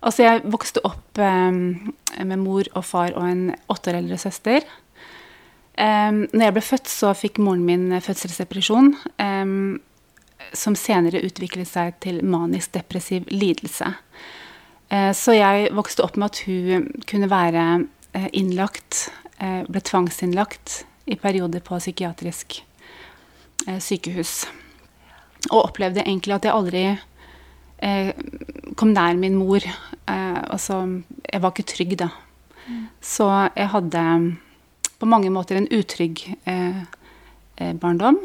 Altså, jeg vokste opp eh, med mor og far og en åtte år eldre søster. Eh, når jeg ble født, så fikk moren min fødselsdepresjon, eh, som senere utviklet seg til manisk depressiv lidelse. Eh, så jeg vokste opp med at hun kunne være eh, innlagt, eh, ble tvangsinnlagt i perioder på psykiatrisk sykehus. Og opplevde egentlig at jeg aldri eh, kom nær min mor. Eh, altså, jeg var ikke trygg da. Mm. Så jeg hadde på mange måter en utrygg eh, eh, barndom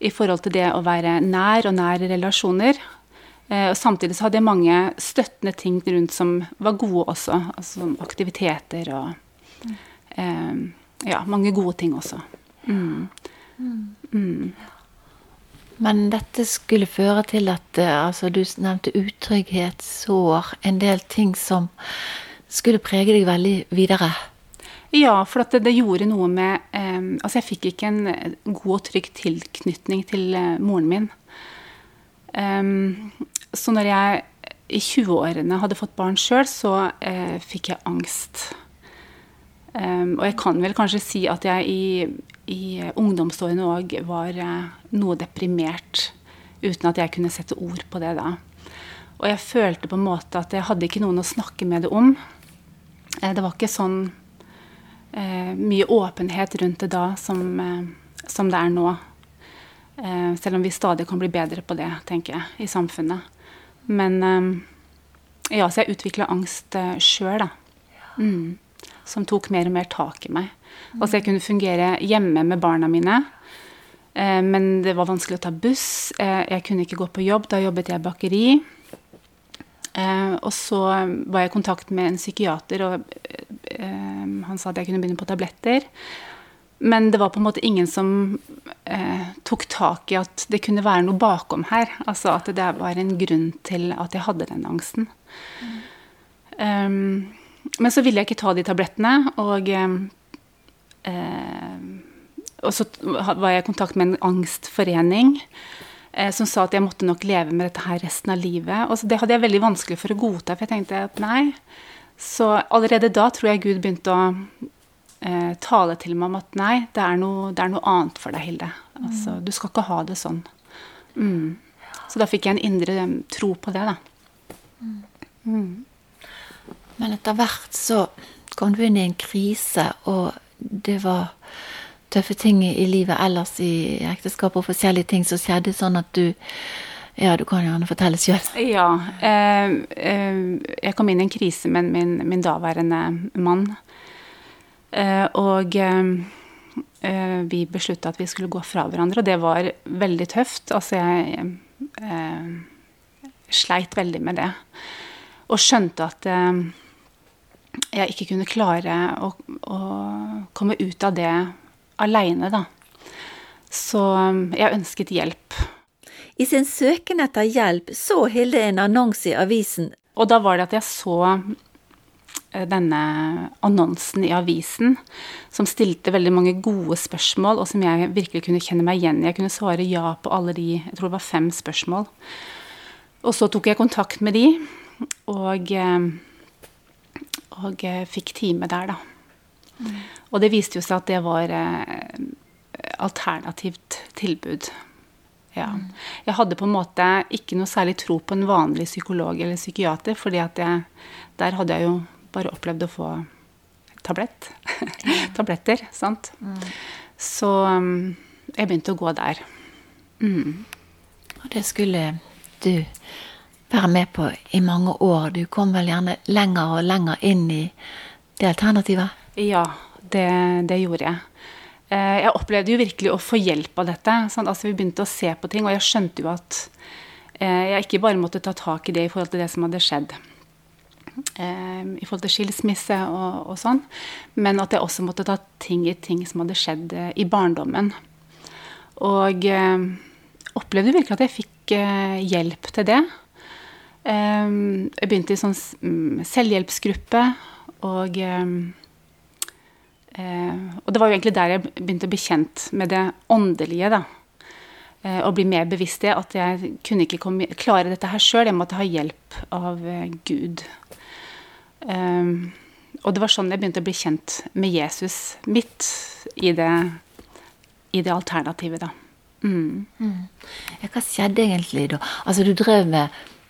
i forhold til det å være nær og nære relasjoner. Eh, og samtidig så hadde jeg mange støttende ting rundt som var gode også. Altså aktiviteter og mm. Ja, mange gode ting også. Mm. Mm. Men dette skulle føre til at eh, altså Du nevnte utrygghet, sår, en del ting som skulle prege deg veldig videre. Ja, for det, det, gjorde noe med eh, Altså, jeg fikk ikke en god og trygg tilknytning til eh, moren min. Um, så når jeg i 20-årene hadde fått barn sjøl, så eh, fikk jeg angst. Um, og jeg kan vel kanskje si at jeg i i ungdomsårene òg var eh, noe deprimert, uten at jeg kunne sette ord på det da. Og jeg følte på en måte at jeg hadde ikke noen å snakke med det om. Eh, det var ikke sånn eh, mye åpenhet rundt det da som, eh, som det er nå. Eh, selv om vi stadig kan bli bedre på det, tenker jeg, i samfunnet. Men eh, ja, så jeg utvikla angst sjøl, da. Mm. Som tok mer og mer tak i meg. Altså jeg kunne fungere hjemme med barna mine. Eh, men det var vanskelig å ta buss. Eh, jeg kunne ikke gå på jobb. Da jobbet jeg i bakeri. Eh, og så var jeg i kontakt med en psykiater, og han sa at jeg kunne begynne på tabletter. Men det var på en måte ingen som eh, tok tak i at det kunne være noe bakom her. Altså at det var en grunn til at jeg hadde den angsten. Mm. Um, men så ville jeg ikke ta de tablettene, og Eh, og så var jeg i kontakt med en angstforening eh, som sa at jeg måtte nok leve med dette her resten av livet. Og det hadde jeg veldig vanskelig for å godta, for jeg tenkte at nei. Så allerede da tror jeg Gud begynte å eh, tale til meg om at nei, det er noe, det er noe annet for deg, Hilde. Altså, du skal ikke ha det sånn. Mm. Så da fikk jeg en indre tro på det, da. Mm. Men etter hvert så kom du inn i en krise, og det var tøffe ting i livet ellers i ekteskap og forskjellige ting som skjedde, sånn at du ja, du kan gjerne fortelle sjøl. Ja. Eh, eh, jeg kom inn i en krise med min, min daværende mann. Eh, og eh, vi beslutta at vi skulle gå fra hverandre, og det var veldig tøft. Altså, jeg eh, sleit veldig med det. Og skjønte at jeg ikke kunne klare å, å komme ut av det aleine, da. Så um, jeg ønsket hjelp. I sin søken etter hjelp så Hilde en annonse i avisen. Og da var det at jeg så eh, denne annonsen i avisen, som stilte veldig mange gode spørsmål, og som jeg virkelig kunne kjenne meg igjen i. Jeg kunne svare ja på alle de Jeg tror det var fem spørsmål. Og så tok jeg kontakt med de, og eh, og eh, fikk time der, da. Og det viste jo seg at det var eh, alternativt tilbud. Ja. Jeg hadde på en måte ikke noe særlig tro på en vanlig psykolog eller psykiater, fordi der hadde jeg jo bare opplevd å få tablett. tabletter, sant. Så um, jeg begynte å gå der. Mm. Og det skulle du være med på i mange år. Du kom vel gjerne lenger og lenger inn i det alternativet? Ja, det, det gjorde jeg. Eh, jeg opplevde jo virkelig å få hjelp av dette. Sånn, altså, vi begynte å se på ting, og jeg skjønte jo at eh, jeg ikke bare måtte ta tak i det i forhold til det som hadde skjedd. Eh, I forhold til skilsmisse og, og sånn. Men at jeg også måtte ta ting i ting som hadde skjedd i barndommen. Og opplevde virkelig at jeg fikk hjelp til det. Ehm, jeg begynte i sånn mm, selvhjelpsgruppe, og ehm, eh, Og det var jo egentlig der jeg begynte å bli kjent med det åndelige, da. eh, og bli mer bevisst det. At jeg kunne ikke komme, klare dette her sjøl, jeg måtte ha hjelp av eh, Gud. Um, og det var sånn jeg begynte å bli kjent med Jesus midt i det, i det alternativet, da. Mm. Mm. Hva skjedde egentlig da? Altså, du drev med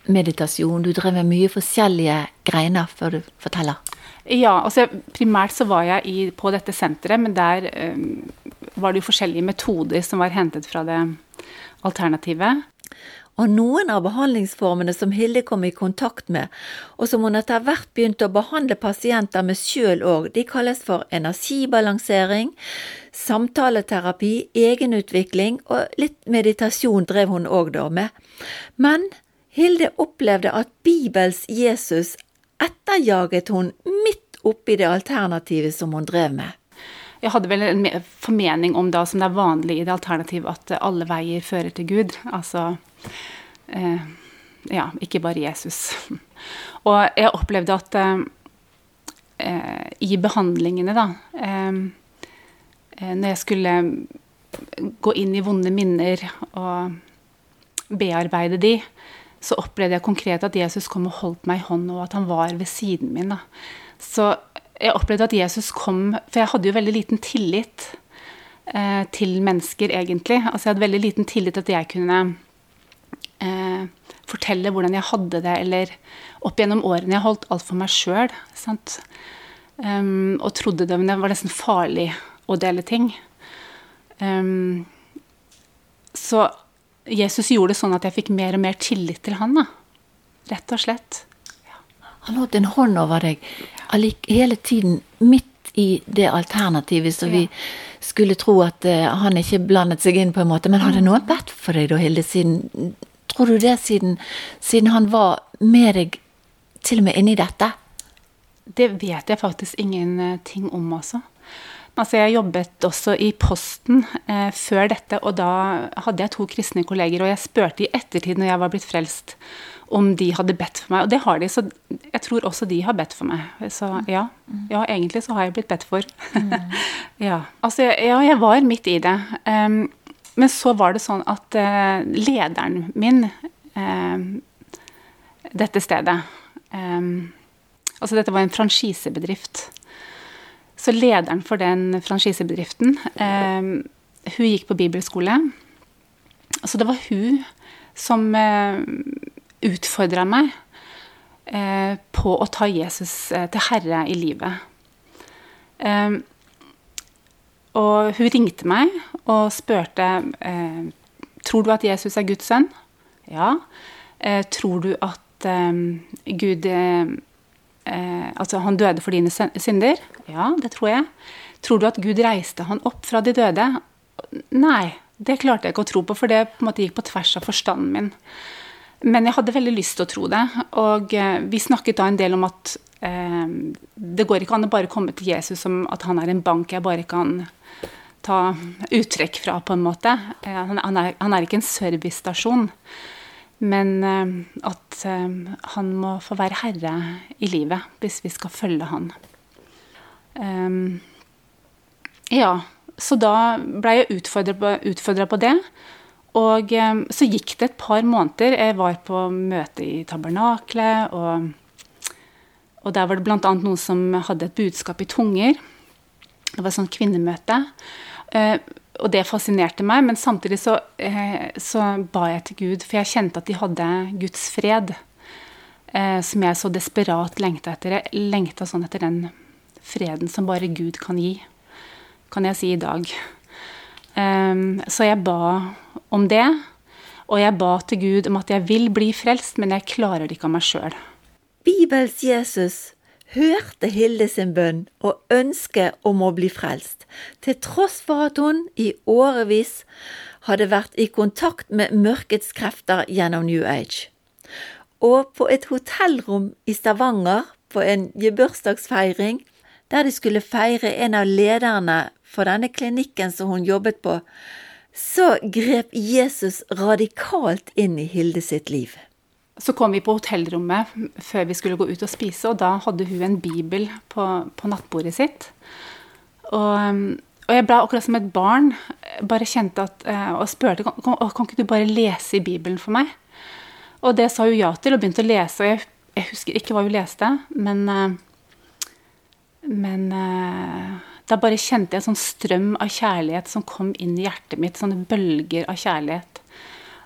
meditasjon, du drev med mye forskjellige greiner før du forteller? Ja, altså primært så var jeg i, på dette senteret, men der um, var det jo forskjellige metoder som var hentet fra det alternativet. Og noen av behandlingsformene som Hilde kom i kontakt med, og som hun etter hvert begynte å behandle pasienter med sjøl òg, de kalles for energibalansering, samtaleterapi, egenutvikling og litt meditasjon drev hun òg da med. Men Hilde opplevde at Bibels Jesus etterjaget hun midt oppi det alternativet som hun drev med. Jeg hadde vel en formening om da, som det er vanlig i det alternativet, at alle veier fører til Gud. Altså eh, Ja, ikke bare Jesus. Og jeg opplevde at eh, i behandlingene, da eh, eh, Når jeg skulle gå inn i vonde minner og bearbeide de, så opplevde jeg konkret at Jesus kom og holdt meg i hånden, og at han var ved siden min. Da. Så jeg opplevde at Jesus kom For jeg hadde jo veldig liten tillit eh, til mennesker, egentlig. Altså jeg hadde veldig liten tillit til at jeg kunne eh, fortelle hvordan jeg hadde det, eller opp gjennom årene jeg holdt alt for meg sjøl. Um, og trodde det, det var nesten farlig å dele ting. Um, så Jesus gjorde det sånn at jeg fikk mer og mer tillit til han, da. Rett og slett. Han holdt en hånd over deg hele tiden midt i det alternativet, så vi skulle tro at uh, han ikke blandet seg inn, på en måte. Men hadde noen bedt for deg da, Hilde, siden Tror du det, siden, siden han var med deg til og med inni dette? Det vet jeg faktisk ingenting om, altså. Altså, jeg jobbet også i Posten eh, før dette, og da hadde jeg to kristne kolleger. Og jeg spurte i ettertid, når jeg var blitt frelst, om de hadde bedt for meg. Og det har de, så jeg tror også de har bedt for meg. Så ja, ja egentlig så har jeg blitt bedt for. Mm. ja. Altså, ja, jeg var midt i det. Um, men så var det sånn at uh, lederen min uh, dette stedet um, Altså, dette var en franchisebedrift. Så lederen for den franchisebedriften, eh, hun gikk på bibelskole. Så det var hun som eh, utfordra meg eh, på å ta Jesus eh, til herre i livet. Eh, og hun ringte meg og spurte eh, tror du at Jesus er Guds sønn. Ja. Eh, tror du at Gud eh, Altså, han døde for dine synder? Ja, det tror jeg. Tror du at Gud reiste han opp fra de døde? Nei, det klarte jeg ikke å tro på, for det på en måte gikk på tvers av forstanden min. Men jeg hadde veldig lyst til å tro det. Og eh, vi snakket da en del om at eh, det går ikke an å bare komme til Jesus som at han er en bank jeg bare kan ta uttrekk fra, på en måte. Eh, han, er, han er ikke en servicestasjon. Men eh, at eh, han må få være herre i livet hvis vi skal følge han. Um, ja, så da blei jeg utfordra på, det. Og um, så gikk det et par måneder. Jeg var på møte i tabernaklet, og, og der var det bl.a. noen som hadde et budskap i tunger. Det var et sånt kvinnemøte. Og det fascinerte meg, men samtidig så, eh, så, ba jeg til Gud, for jeg kjente at de hadde Guds fred, eh, som jeg så desperat lengta etter. Jeg lengta sånn etter den freden som bare Gud kan gi, kan jeg si i dag. Um, så jeg ba om det, og jeg ba til Gud om at jeg vil bli frelst, men jeg klarer det ikke av meg sjøl. Bibels hørte Hilde sin bønn og ønsket om å bli frelst, til tross for at hun i årevis hadde vært i kontakt med mørkets krefter gjennom New Age. Og på et hotellrom i Stavanger, på en gebursdagsfeiring, der de skulle feire en av lederne for denne klinikken som hun jobbet på, så grep Jesus radikalt inn i Hilde sitt liv. Så kom vi på hotellrommet før vi skulle gå ut og spise, og da hadde hun en bibel på, på nattbordet sitt. Og, og jeg ble akkurat som et barn. Bare kjente at, uh, Og spurte kan, kan, ikke du bare lese i Bibelen for meg. Og det sa hun ja til, og begynte å lese. Og jeg, jeg husker ikke hva hun leste, men uh, Men da bare kjente jeg en sånn strøm av kjærlighet som kom inn i hjertet mitt. Sånne bølger av kjærlighet.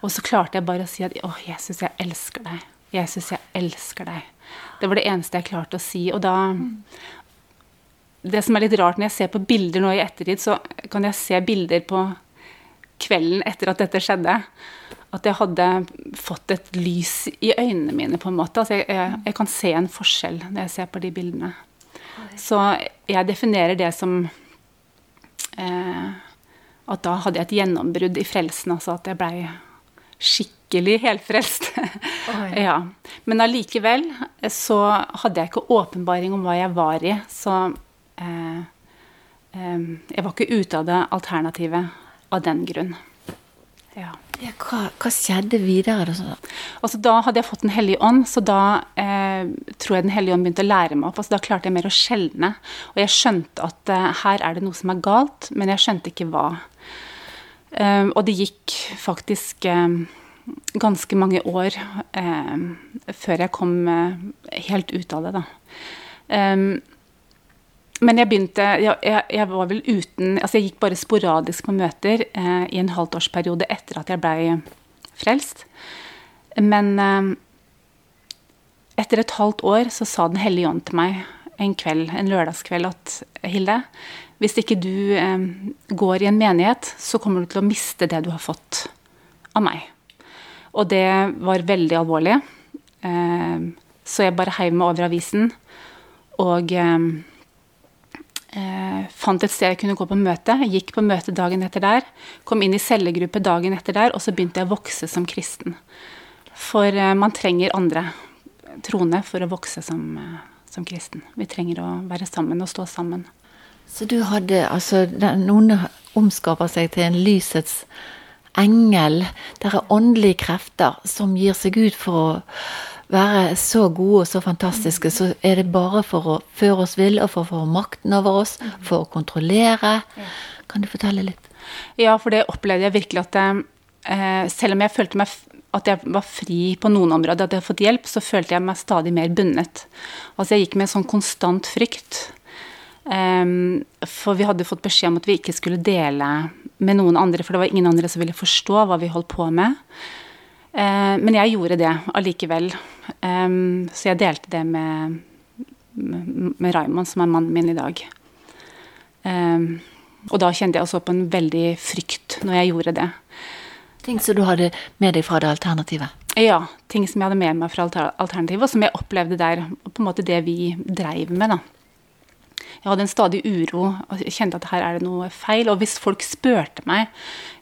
Og så klarte jeg bare å si at å, Jesus, jeg elsker deg. Jesus, jeg elsker deg. Det var det eneste jeg klarte å si. Og da Det som er litt rart når jeg ser på bilder nå i ettertid, så kan jeg se bilder på kvelden etter at dette skjedde. At jeg hadde fått et lys i øynene mine, på en måte. Altså jeg, jeg, jeg kan se en forskjell når jeg ser på de bildene. Så jeg definerer det som eh, At da hadde jeg et gjennombrudd i frelsen. Altså at jeg blei skikkelig helfrelst. ja. Men allikevel så hadde jeg ikke åpenbaring om hva jeg var i. Så eh, eh, jeg var ikke ute av det alternativet av den grunn. Ja. Ja, hva, hva, skjedde videre? Da? Altså, da hadde jeg fått Den hellige ånd, så da eh, tror jeg Den hellige ånd begynte å lære meg opp. Altså, da klarte jeg mer å skjelne. Og jeg skjønte at eh, her er det noe som er galt, men jeg skjønte ikke hva. Um, og det gikk faktisk um, ganske mange år um, før jeg kom uh, helt ut av det, da. men jeg begynte jeg, jeg, var vel uten Altså, jeg gikk bare sporadisk på møter uh, i en halvtårsperiode etter at jeg blei frelst. Men etter et halvt år så sa Den hellige ånd til meg en kveld, en lørdagskveld, at Hilde, hvis ikke du eh, går i en menighet, så kommer du til å miste det du har fått av meg. Og det var veldig alvorlig. Eh, så jeg bare heiv meg over avisen og eh, eh, fant et sted jeg kunne gå på møte. Gikk på møte dagen etter der. Kom inn i cellegruppe dagen etter der, og så begynte jeg å vokse som kristen. For eh, man trenger andre troende for å vokse som, eh, som kristen. Vi trenger å være sammen og stå sammen. Så du hadde altså den onde omskaper seg til en lysets engel. Det er åndelige krefter som gir seg ut for å være så gode og så fantastiske. Så er det bare for å føre oss vill og for å få makten over oss, for å kontrollere. Kan du fortelle litt? Ja, for det opplevde jeg virkelig at jeg, eh, selv om jeg følte meg at jeg var fri på noen områder, at jeg hadde fått hjelp, så følte jeg meg stadig mer bundet. Altså Jeg gikk med en sånn konstant frykt for vi hadde fått beskjed om at vi ikke skulle dele med noen andre, for det var ingen andre som ville forstå hva vi holdt på med. Uh, men jeg gjorde det allikevel. Så jeg delte det med, med, Raymond, som er mannen min i dag. Og da kjente jeg også på en veldig frykt når jeg gjorde det. Ting som du hadde med deg fra det alternativet? Ja, ting som jeg hadde med meg fra alternativet, og som jeg opplevde der. På en måte det vi dreiv med, da jeg hadde en stadig uro og kjente at her er det noe feil. Og hvis folk spurte meg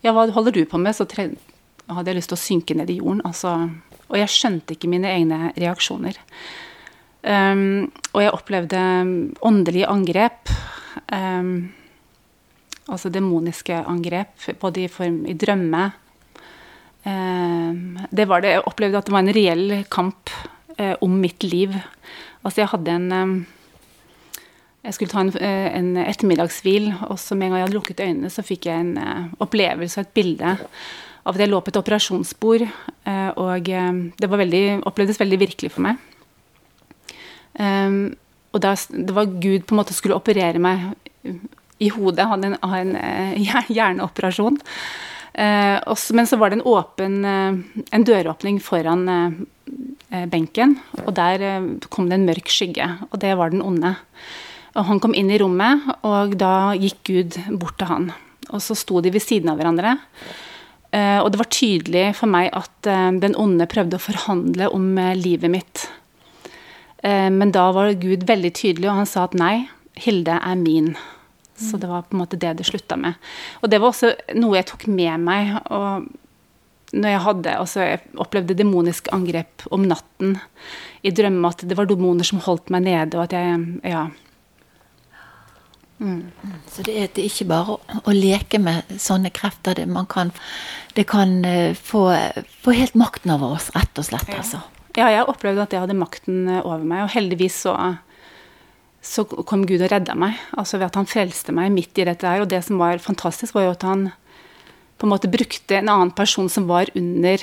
ja, hva holder du på med, så hadde jeg lyst til å synke ned i jorden. Altså, og jeg skjønte ikke mine egne reaksjoner. Um, og jeg opplevde åndelige angrep. Um, altså demoniske angrep, både i form i drømme. Um, det var det, Jeg opplevde at det var en reell kamp uh, om mitt liv. Altså jeg hadde en jeg skulle ta en, eh, en ettermiddagshvil, og så med en gang jeg hadde lukket øynene, så fikk jeg en uh, opplevelse og et bilde av at jeg lå på et operasjonsbord. Uh, og det veldig, opplevdes veldig virkelig for meg. Um, og da, det var Gud på en måte skulle operere meg i hodet, hadde en, en hjerneoperasjon. Men så var det en åpen en døråpning foran benken, og der kom det en mørk skygge. Og det var den onde. Og han kom inn i rommet, og da gikk Gud bort til han. Og så sto de ved siden av hverandre. Eh, og det var tydelig for meg at eh, den onde prøvde å forhandle om eh, livet mitt. Men da var Gud veldig tydelig, og han sa at nei, Hilde er min. Så det var på en måte det det slutta med. Og det var også noe jeg tok med meg. og når jeg hadde altså jeg opplevde demoniske angrep om natten i drømme, at det var demoner som holdt meg nede, og at jeg ja, Mm. Så det er, det er, ikke bare å, å, leke med sånne krefter. Det, kan, det kan uh, få, få, helt makten over oss, rett og slett. Ja. Altså. ja, jeg opplevde at jeg hadde makten eh, over meg, og heldigvis så så kom Gud og redda meg. Altså ved at han frelste meg midt i dette her. Og det som var fantastisk, var jo at han på en måte brukte en annen person som var under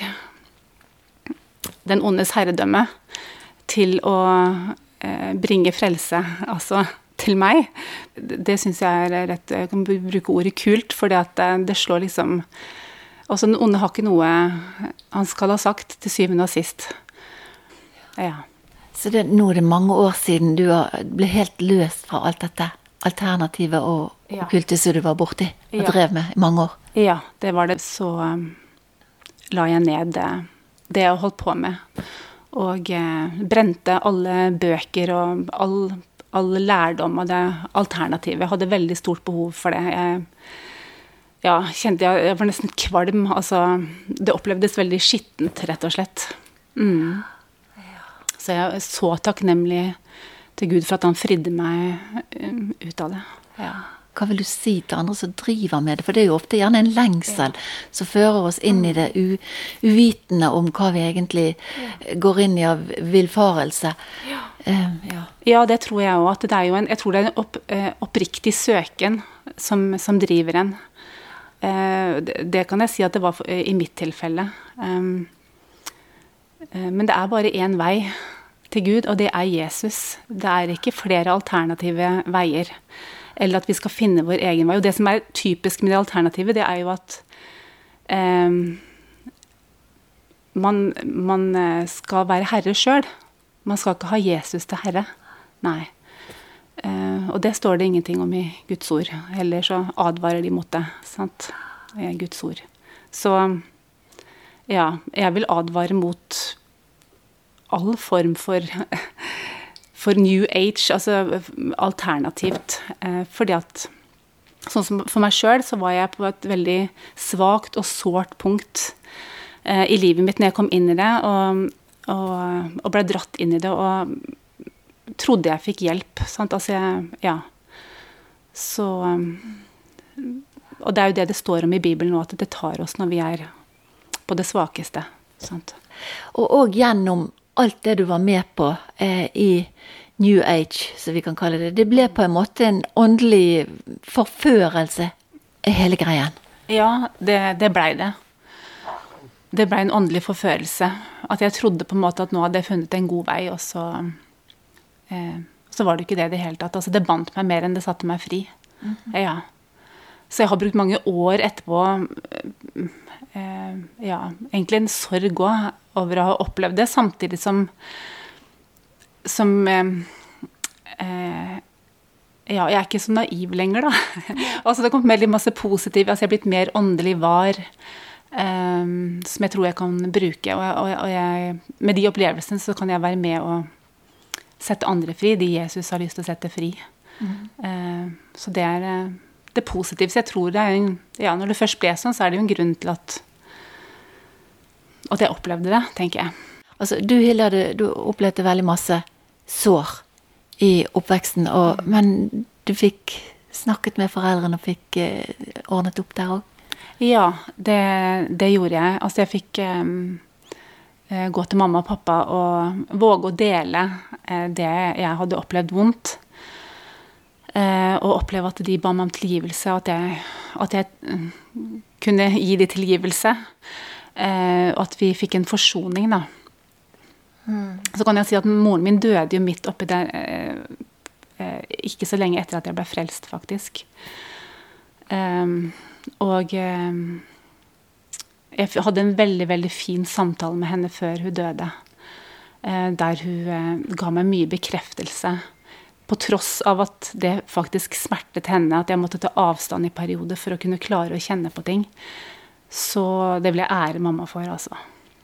den ondes herredømme, til å eh, bringe frelse, altså til meg. Det syns jeg er rett Jeg kan bruke ordet kult, for det, det slår liksom Altså, den onde har ikke noe han skal ha sagt, til syvende og sist. Ja. Så det, nå er det mange år siden du ble helt løst fra alt dette alternativet og ja. okkulte som du var borti og ja. drev med i mange år? Ja, det var det. Så um, la jeg ned det, det jeg holdt på med. Og eh, brente alle bøker og all, all lærdom av det alternativet. Jeg hadde veldig stort behov for det. Jeg ja, kjente jeg, jeg var nesten kvalm. Altså, det opplevdes veldig skittent, rett og slett. Mm. Så jeg er så takknemlig til Gud for at han fridde meg um, ut av det. Ja. Hva vil du si til andre som driver med det? For det er jo ofte gjerne en lengsel ja. som fører oss inn i det uvitende om hva vi egentlig ja. går inn i av villfarelse. Ja. Uh, ja. det tror jeg òg. Jeg tror det er en opp, uh, oppriktig søken som, som driver en. Eh, det kan jeg si at det var i mitt tilfelle. Eh, men det er bare én vei til Gud, og det er Jesus. Det er ikke flere alternative veier. Eller at vi skal finne vår egen vei. Og det som er typisk med det alternativet, det er jo at um, man, man, skal være herre sjøl. Man skal ikke ha Jesus til herre. Nei. Uh, og det står det ingenting om i Guds ord. Heller så advarer de mot det. sant? I Guds ord. Så ja, jeg vil advare mot all form for, for new age, altså alternativt. Uh, fordi at Sånn som for meg sjøl, så var jeg på et veldig svakt og sårt punkt uh, i livet mitt når jeg kom inn i det, og, og, og ble dratt inn i det. og trodde jeg fikk hjelp. Sant? Altså, jeg, ja. Så Og det er jo det det står om i Bibelen nå, at det tar oss når vi er på det svakeste. Sant? Og òg gjennom alt det du var med på eh, i New Age, som vi kan kalle det. Det ble på en måte en åndelig forførelse, hele greien. Ja, det, det blei det. Det blei en åndelig forførelse. At jeg trodde på en måte at nå hadde jeg funnet en god vei, og så Eh, så var det ikke det i det hele tatt. Altså, det bandt meg mer enn det satte meg fri. Mm -hmm. ja. Så jeg har brukt mange år etterpå eh, ja, egentlig en sorg òg over å ha opplevd det, samtidig som som eh, eh ja, jeg er ikke så naiv lenger, da. altså, det har kommet veldig masse positivt. Altså, jeg er blitt mer åndelig var. Um, som jeg tror jeg kan bruke. Og, og, jeg, med de opplevelsene så kan jeg være med og sette andre fri, de Jesus har lyst til å sette fri. Mm. Uh, så det er uh, det positive. Så jeg tror det er en, ja, Når det først ble sånn, så er det jo en grunn til at at jeg opplevde det, tenker jeg. Altså, du Hilde, du opplevde veldig masse sår i oppveksten, og, mm. men du fikk snakket med foreldrene og fikk uh, ordnet opp der òg? Ja, det, det, gjorde jeg. Altså, jeg fikk um, Eh, gå til mamma og pappa og våge å dele eh, det jeg hadde opplevd vondt. Eh, og oppleve at de ba meg om tilgivelse, og at jeg, at jeg kunne gi dem tilgivelse. Og at vi fikk en forsoning, da. Mm. Så kan jeg si at moren min døde jo midt oppi der ikke så lenge etter at jeg ble frelst, faktisk. Og jeg hadde en veldig veldig fin samtale med henne før hun døde. Eh, der hun eh, ga meg mye bekreftelse. På tross av at det faktisk smertet henne at jeg måtte ta avstand i perioder for å kunne klare å kjenne på ting. Så det vil jeg ære mamma for, altså.